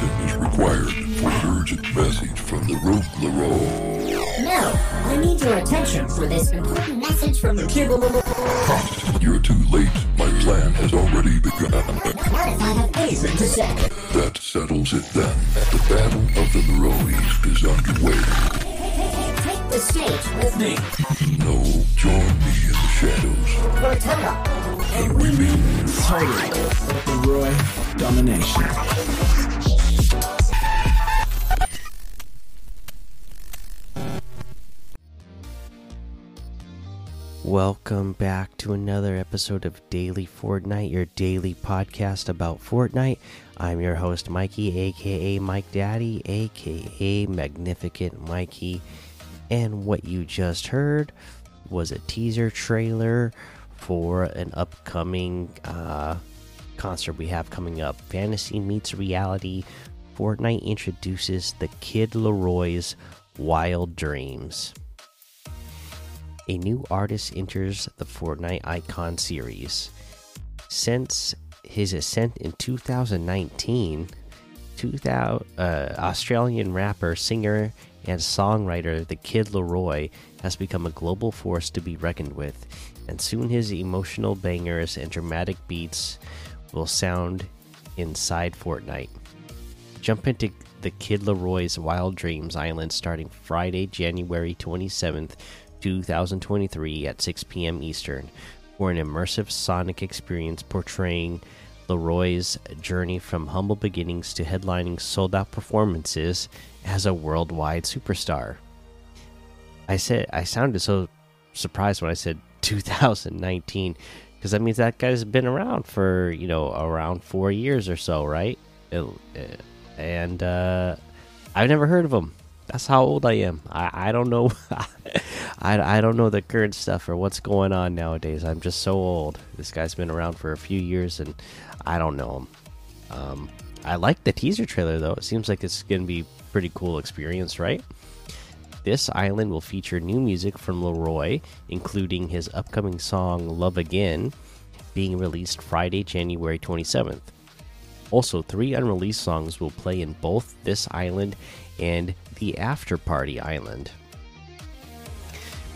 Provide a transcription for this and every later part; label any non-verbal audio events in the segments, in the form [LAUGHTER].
attention is required for an urgent message from the Rogue LAROI. No, I need your attention for this important message from the Kid Not You're too late. My plan has already begun. if I have anything to say. That settles it then. The Battle of the LAROIs is underway. Take the stage with me. No, join me in the shadows. For total. And we mean Total LAROI domination. Welcome back to another episode of Daily Fortnite, your daily podcast about Fortnite. I'm your host, Mikey, aka Mike Daddy, aka Magnificent Mikey. And what you just heard was a teaser trailer for an upcoming uh, concert we have coming up. Fantasy meets reality. Fortnite introduces the Kid LAROI's Wild Dreams a new artist enters the Fortnite Icon series. Since his ascent in 2019, 2000, uh, Australian rapper, singer, and songwriter The Kid LAROI has become a global force to be reckoned with, and soon his emotional bangers and dramatic beats will sound inside Fortnite. Jump into the Kid LAROI's Wild Dreams Island starting Friday, January 27th 2023 at 6 p.m. Eastern for an immersive sonic experience portraying LAROI's journey from humble beginnings to headlining sold out performances as a worldwide superstar. I said I sounded so surprised when I said 2019 because that means that guy's been around for, you know, around 4 years or so, right? It, and uh I've never heard of him that's how old I am. I, I don't know. [LAUGHS] I, I don't know the current stuff or what's going on nowadays. I'm just so old. This guy's been around for a few years and I don't know him. Um, I like the teaser trailer though. It seems like it's going to be pretty cool experience, right? This island will feature new music from LAROI, including his upcoming song Love Again, being released Friday, January 27th. Also, three unreleased songs will play in both this island and the After Party Island.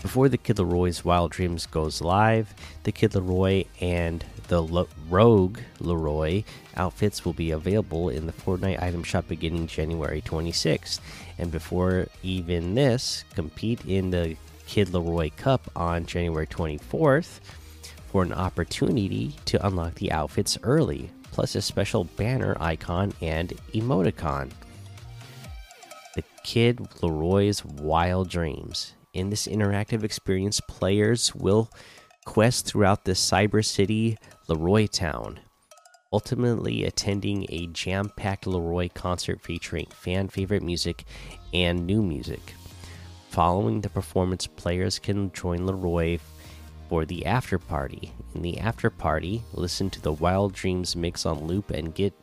Before the Kid LAROI's Wild Dreams goes live, the Kid LAROI and the Lo Rogue LAROI outfits will be available in the Fortnite item shop beginning January 26th. And before even this, compete in the Kid LAROI Cup on January 24th for an opportunity to unlock the outfits early, plus a special banner icon and emoticon. The Kid LAROI's Wild Dreams. In this interactive experience, players will quest throughout the Cyber City LAROI Town, ultimately attending a jam packed LAROI concert featuring fan favorite music and new music. Following the performance, players can join LAROI for the after party. In the after party, listen to the Wild Dreams mix on loop and get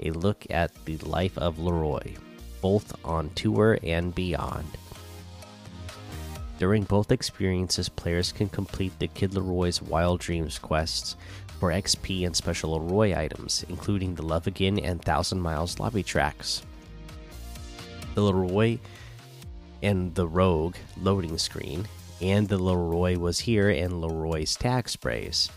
a look at the life of LAROI, both on tour and beyond. During both experiences, players can complete the Kid LAROI's Wild Dreams quests for XP and special LAROI items, including the Love Again and Thousand Miles lobby tracks. The LAROI and the Rogue loading screen, and the LAROI was here and LAROI's tag sprays.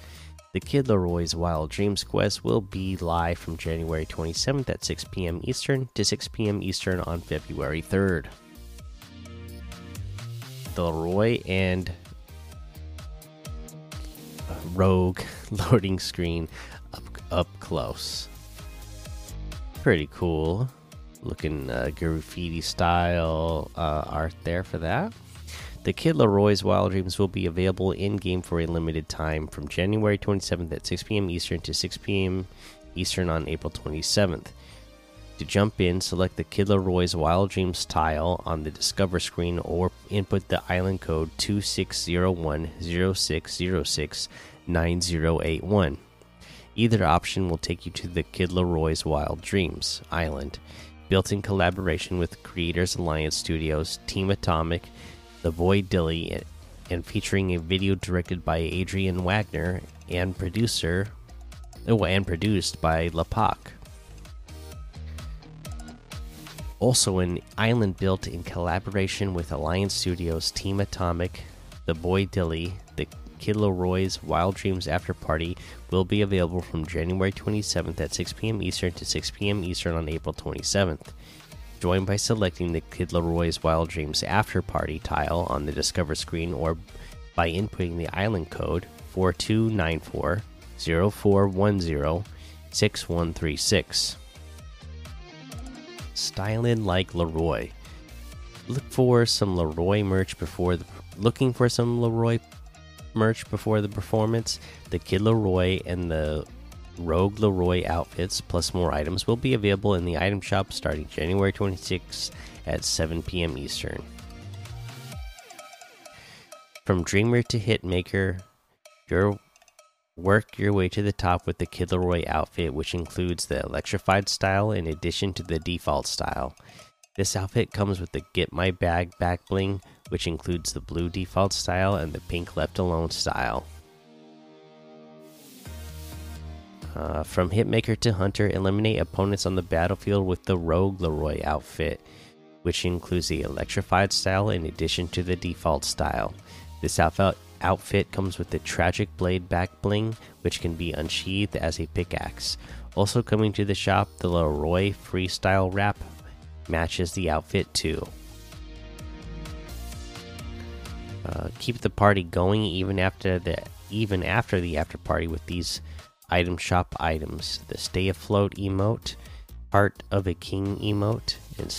The Kid LAROI's Wild Dreams quest will be live from January 27th at 6 p.m. Eastern to 6 p.m. Eastern on February 3rd. The LAROI and Rogue [LAUGHS] loading screen up up close. Pretty cool looking uh, graffiti style uh, art there for that. The Kid LAROI's Wild Dreams will be available in game for a limited time from January 27th at 6 p.m. Eastern to 6 p.m. Eastern on April 27th. To jump in, select the Kid LAROI's Wild Dreams tile on the Discover screen or input the island code 260106069081. Either option will take you to the Kid LAROI's Wild Dreams island, built in collaboration with Creators Alliance Studios, Team Atomic, The Void Dilly, and featuring a video directed by Adrian Wagner and producer oh, and produced by Lapak. Also, an island built in collaboration with Alliance Studios, Team Atomic, The Boy Dilly, the Kid LAROI's Wild Dreams After Party will be available from January 27th at 6 p.m. Eastern to 6 p.m. Eastern on April 27th. Join by selecting the Kid LAROI's Wild Dreams After Party tile on the Discover screen or by inputting the island code 4294 0410 6136. Styling like LAROI. Look for some LAROI merch before the looking for some LAROI merch before the performance. The Kid LAROI and the Rogue LAROI outfits plus more items will be available in the item shop starting January 26 at 7 p.m. Eastern. From dreamer to hitmaker, your work your way to the top with the Kid LAROI outfit, which includes the electrified style in addition to the default style. This outfit comes with the Get My Bag back bling, which includes the blue default style and the pink left alone style. Uh, from Hitmaker to Hunter, eliminate opponents on the battlefield with the Rogue LAROI outfit, which includes the electrified style in addition to the default style. This outfit outfit comes with the Tragic Blade back bling, which can be unsheathed as a pickaxe. Also coming to the shop, the LAROI Freestyle Wrap matches the outfit too. Uh, keep the party going even after the even after the after party with these item shop items: the Stay Afloat emote, Heart of a King emote, and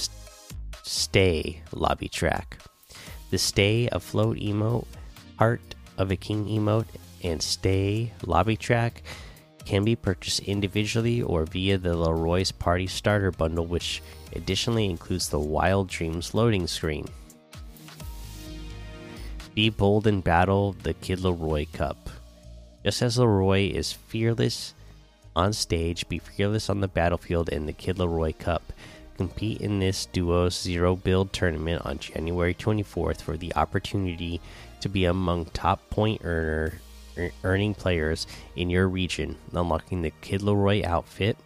Stay lobby track. The Stay Afloat emote Heart of a King emote and Stay lobby track can be purchased individually or via the LAROI's Party Starter Bundle, which additionally includes the Wild Dreams loading screen. Be bold in battle the Kid LAROI Cup. Just as LAROI is fearless on stage, be fearless on the battlefield in the Kid LAROI Cup. Compete in this duo's zero build tournament on January 24th for the opportunity to be among top point earner er, earning players in your region, unlocking the Kid LAROI outfit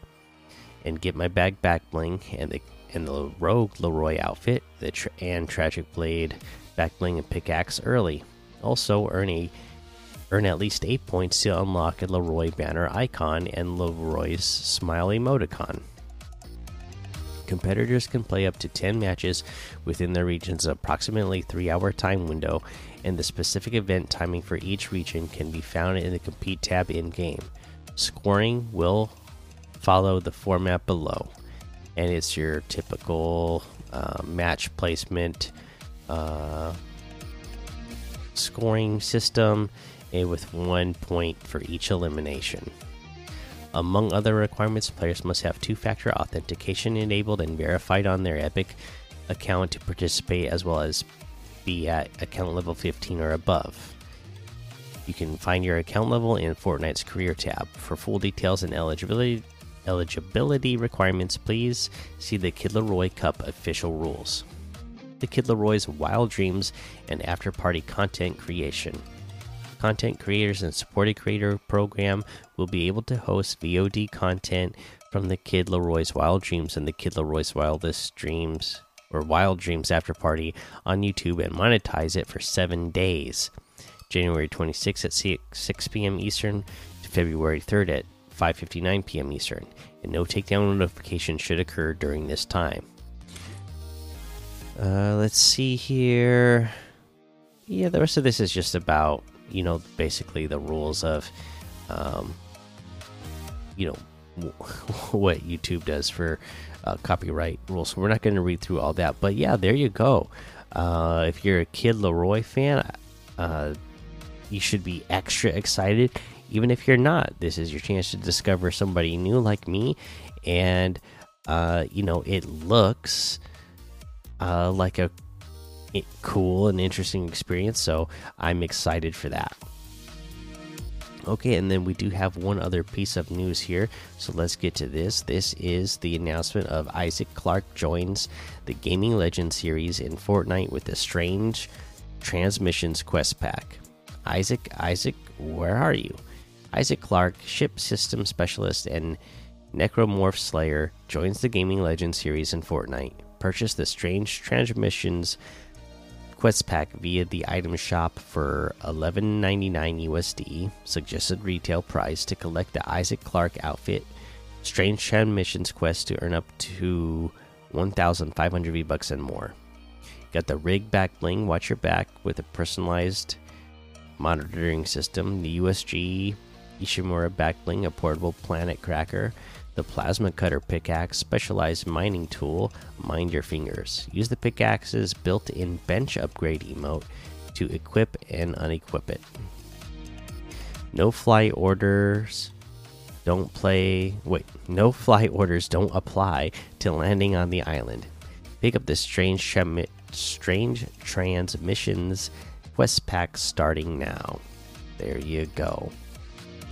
and get my bag back bling and the and the Rogue LAROI outfit, the tra and Tragic Blade back bling and pickaxe early. Also earn a earn at least eight points to unlock a LAROI banner icon and LAROI's smile emoticon. Competitors can play up to 10 matches within their region's approximately 3 hour time window, and the specific event timing for each region can be found in the Compete tab in game. Scoring will follow the format below, and it's your typical uh, match placement uh, scoring system, with one point for each elimination. Among other requirements, players must have two factor authentication enabled and verified on their Epic account to participate, as well as be at account level 15 or above. You can find your account level in Fortnite's career tab. For full details and eligibility eligibility requirements, please see the Kid LAROI Cup official rules. The Kid LAROI's Wild Dreams and After Party content creation content creators and supported creator program will be able to host VOD content from the Kid LAROI's Wild Dreams and the Kid LAROI's Wildest Dreams or Wild Dreams After Party on YouTube and monetize it for seven days. January 26th at 6 p.m. Eastern to February 3rd at 5:59 p.m. Eastern, and no takedown notification should occur during this time. Uh, let's see here. Yeah, the rest of this is just about you know, basically the rules of, um, you know, [LAUGHS] what YouTube does for uh, copyright rules. So we're not going to read through all that, but yeah, there you go. Uh, if you're a Kid LAROI fan, uh, you should be extra excited. Even if you're not, this is your chance to discover somebody new like me, and uh, you know it looks uh, like a cool and interesting experience. So I'm excited for that. Okay, and then we do have one other piece of news here. So let's get to this. This is the announcement of Isaac Clarke joins the Gaming Legend series in Fortnite with the Strange Transmissions Quest Pack. Isaac, Isaac, where are you? Isaac Clarke, ship system specialist and necromorph slayer, joins the Gaming Legend series in Fortnite Purchase the Strange Transmissions Quest Pack via the item shop for 11.99 USD. Suggested retail price to collect the Isaac Clarke outfit. Strange Transmissions quest to earn up to 1,500 V bucks and more. Got the rig back bling. Watch your back with a personalized monitoring system. The USG Ishimura back bling, a portable planet cracker the plasma cutter pickaxe specialized mining tool mind your fingers. Use the pickaxe's built-in bench upgrade emote to equip and unequip it. No fly orders don't play wait no [LAUGHS] fly orders don't apply to landing on the island. Pick up the strange strange transmissions quest pack starting now. There you go.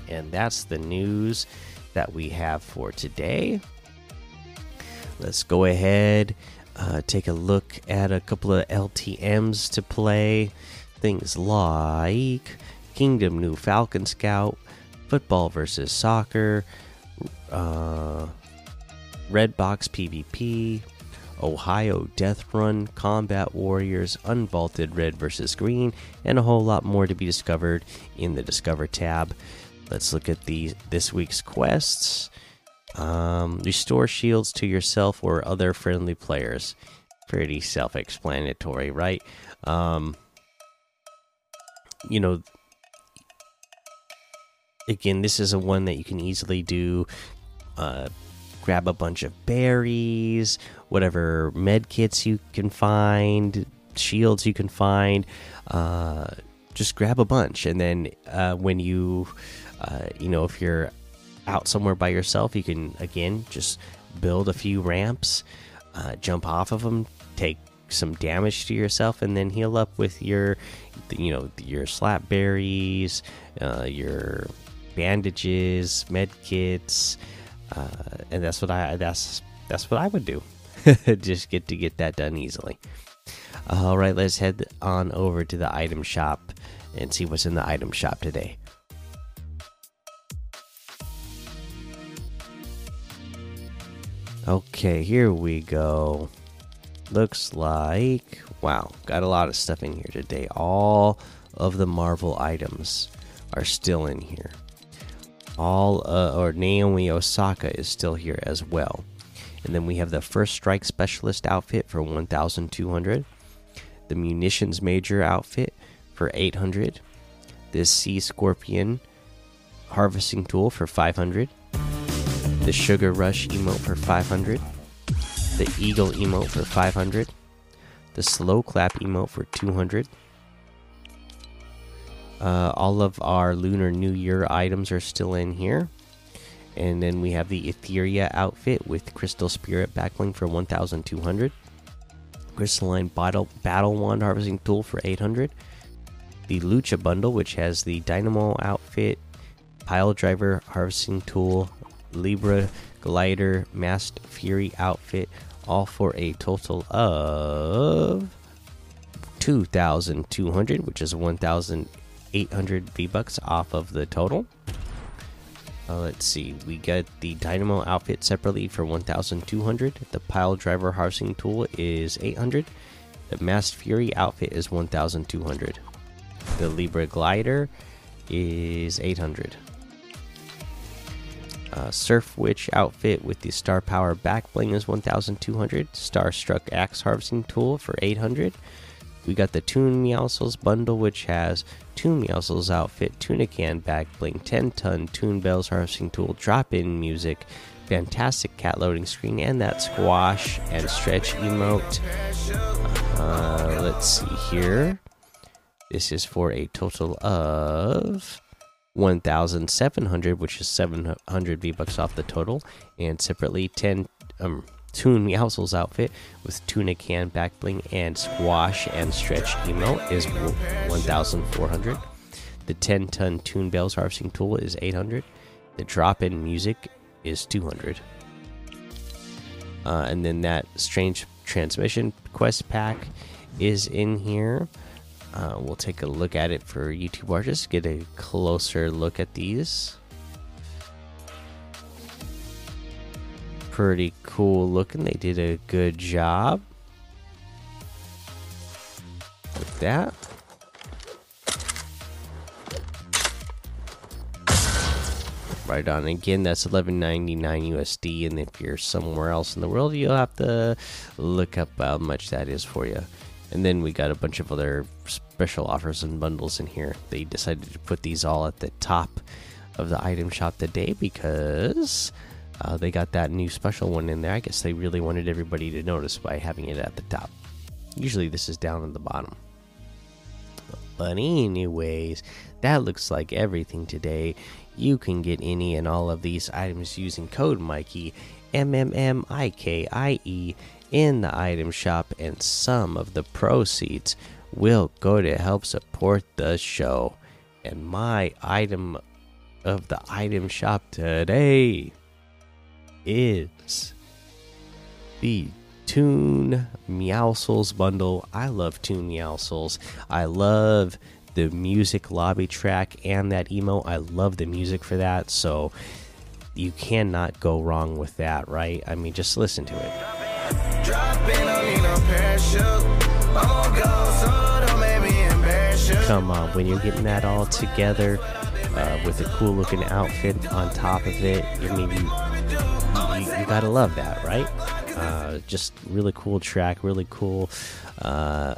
And that's the news that we have for today. Let's go ahead, uh, take a look at a couple of LTMs to play. Things like Kingdom New Falcon Scout, Football versus Soccer, uh, Red Box PvP, Ohio Death Run, Combat Warriors, Unvaulted Red versus Green, and a whole lot more to be discovered in the Discover tab. Let's look at the this week's quests. Um, restore shields to yourself or other friendly players. Pretty self-explanatory, right? Um, you know, again, this is a one that you can easily do. Uh, grab a bunch of berries, whatever med kits you can find, shields you can find. Uh, just grab a bunch, and then uh, when you uh, you know, if you're out somewhere by yourself, you can again just build a few ramps, uh, jump off of them, take some damage to yourself, and then heal up with your, you know, your slap berries, uh, your bandages, med kits, uh, and that's what I that's that's what I would do. [LAUGHS] just get to get that done easily. All right, let's head on over to the item shop and see what's in the item shop today. Okay, here we go. Looks like wow, got a lot of stuff in here today. All of the Marvel items are still in here. All uh, or Naomi Osaka is still here as well. And then we have the first strike specialist outfit for 1200, the munitions major outfit for 800, this sea scorpion harvesting tool for 500 the Sugar Rush emote for 500, the Eagle emote for 500, the Slow Clap emote for 200. Uh, all of our Lunar New Year items are still in here. And then we have the Etheria outfit with Crystal Spirit backbling for 1200. Crystalline Battle, Battle Wand Harvesting Tool for 800. The Lucha Bundle, which has the Dynamo outfit, Pile Driver Harvesting Tool, Libra glider masked fury outfit, all for a total of 2,200, which is 1,800 V bucks off of the total. Uh, let's see, we got the Dynamo outfit separately for 1,200. The pile driver harvesting tool is 800. The masked fury outfit is 1,200. The Libra glider is 800 uh, Surf Witch outfit with the Star Power back bling is 1200. Starstruck Axe Harvesting Tool for 800. We got the Toon Meowscles bundle, which has Toon Meowscles outfit, Tuna Can back bling, 10 ton Toon Bells Harvesting Tool, drop in music, fantastic cat loading screen, and that squash and stretch emote. Uh, let's see here. This is for a total of 1700 which is 700 v bucks off the total and separately 10 um Toon Meowscles outfit with tuna can back bling and squash and stretch emote is 1400 the 10 ton Toon Bells harvesting tool is 800 the drop in music is 200 uh, and then that strange transmission quest pack is in here uh, we'll take a look at it for YouTube artists, get a closer look at these. pretty cool looking. They did a good job with that. Right on. Again, that's 11.99 USD, and if you're somewhere else in the world, you'll have to look up how much that is for you. And then we got a bunch of other special offers and bundles in here. They decided to put these all at the top of the item shop today because uh, they got that new special one in there. I guess they really wanted everybody to notice by having it at the top. Usually, this is down at the bottom. But, anyways, that looks like everything today. You can get any and all of these items using code Mikey, M M M I K I E, in the item shop, and some of the proceeds will go to help support the show. And my item of the item shop today is the Toon Meowscles bundle. I love Toon Meowscles. I love the music lobby track and that emo. I love the music for that. So you cannot go wrong with that, right? I mean, just listen to it. Come on, when you're getting that all together uh, with a cool looking outfit on top of it, I mean, you, you, you gotta love that, right? Uh, just really cool track, really cool uh,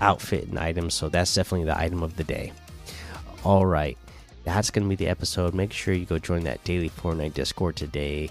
outfit and items. So that's definitely the item of the day. All right, that's gonna be the episode. Make sure you go join that daily Fortnite Discord today.